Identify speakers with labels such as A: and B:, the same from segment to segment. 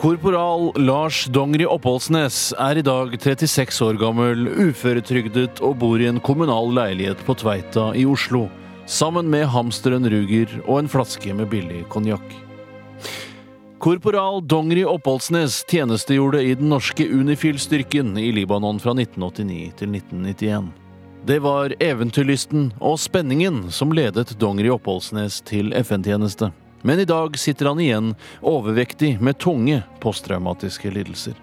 A: Korporal Lars Dongeri Oppholdsnes er i dag 36 år gammel, uføretrygdet og bor i en kommunal leilighet på Tveita i Oslo, sammen med hamsteren Ruger og en flaske med billig konjakk. Korporal Dongeri Oppholdsnes tjenestegjorde i den norske Unifil-styrken i Libanon fra 1989 til 1991. Det var eventyrlysten og spenningen som ledet Dongeri Oppholdsnes til FN-tjeneste. Men i dag sitter han igjen overvektig med tunge posttraumatiske lidelser.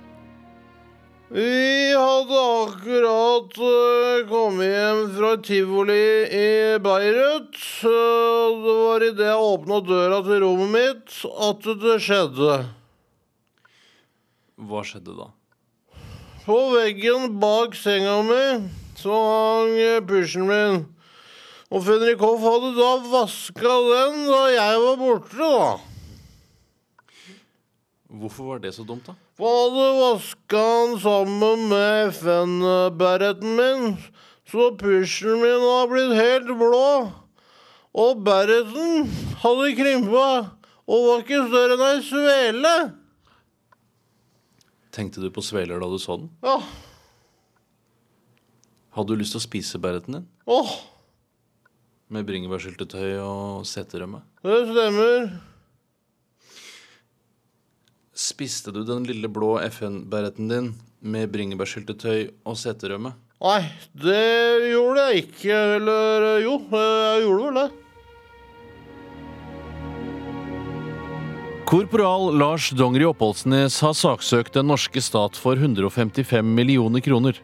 B: Vi hadde akkurat uh, kommet hjem fra tivoli i Beirut. Uh, det var idet jeg åpna døra til rommet mitt at det skjedde.
A: Hva skjedde da?
B: På veggen bak senga mi så hang pysjen min. Og Fredrik Hoff hadde da vaska den da jeg var borte, da.
A: Hvorfor var det så dumt, da?
B: For han hadde vaska den sammen med FN-bereten min, så pysjen min har blitt helt blå. Og bereten hadde krympa og var ikke større enn ei svele.
A: Tenkte du på sveler da du så den?
B: Ja,
A: Hadde du lyst til å spise bereten din?
B: åh,
A: Med bringebærsyltetøy og seterømme?
B: det stemmer.
A: Spiste du den lille blå FN-bereten din med bringebærsyltetøy og seterømme?
B: Nei, det gjorde jeg ikke. Eller jo, jeg gjorde vel det.
A: Korporal Lars Dongeri Oppholdsnes har saksøkt den norske stat for 155 millioner kroner.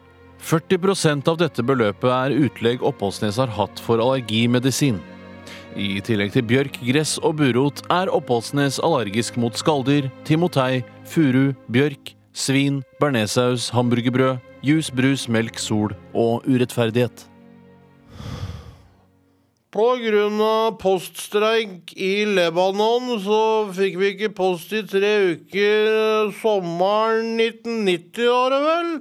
A: 40% av dette beløpet er utlegg Oppholdsnes har hatt for allergimedisin. I tillegg til bjørk, gress og burot er Oppholdsnes allergisk mot skalldyr, timotei, furu, bjørk, svin, bearnéssaus, hamburgerbrød, jus, brus, melk, sol og urettferdighet.
B: Av poststreik i Lebanon så fikk vi ikke post i tre uker sommeren 1990, var det vel?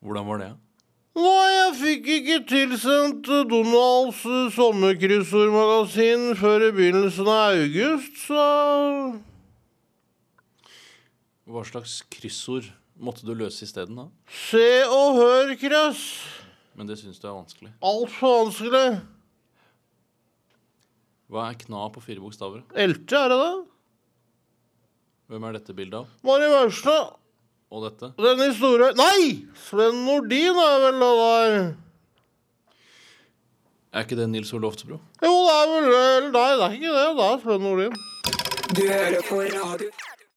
A: Hvordan var det?
B: Nei, jeg fikk ikke tilsendt Donalds sommerkryssordmagasin før i begynnelsen av august, så
A: Hva slags kryssord måtte du løse isteden, da?
B: Se og hør, Krøss.
A: Men det syns du er vanskelig.
B: Altfor vanskelig.
A: Hva er kna på fire bokstaver?
B: Elte, er det det?
A: Hvem er dette bildet av?
B: Mari Maurstad.
A: Og dette?
B: Den historien Nei! Sven Nordin er vel det der.
A: Er ikke det Nils Olof Loftsbro?
B: Jo, det er vel Nei, det er ikke det. Det er Sven Nordin.
C: Du hører på radio.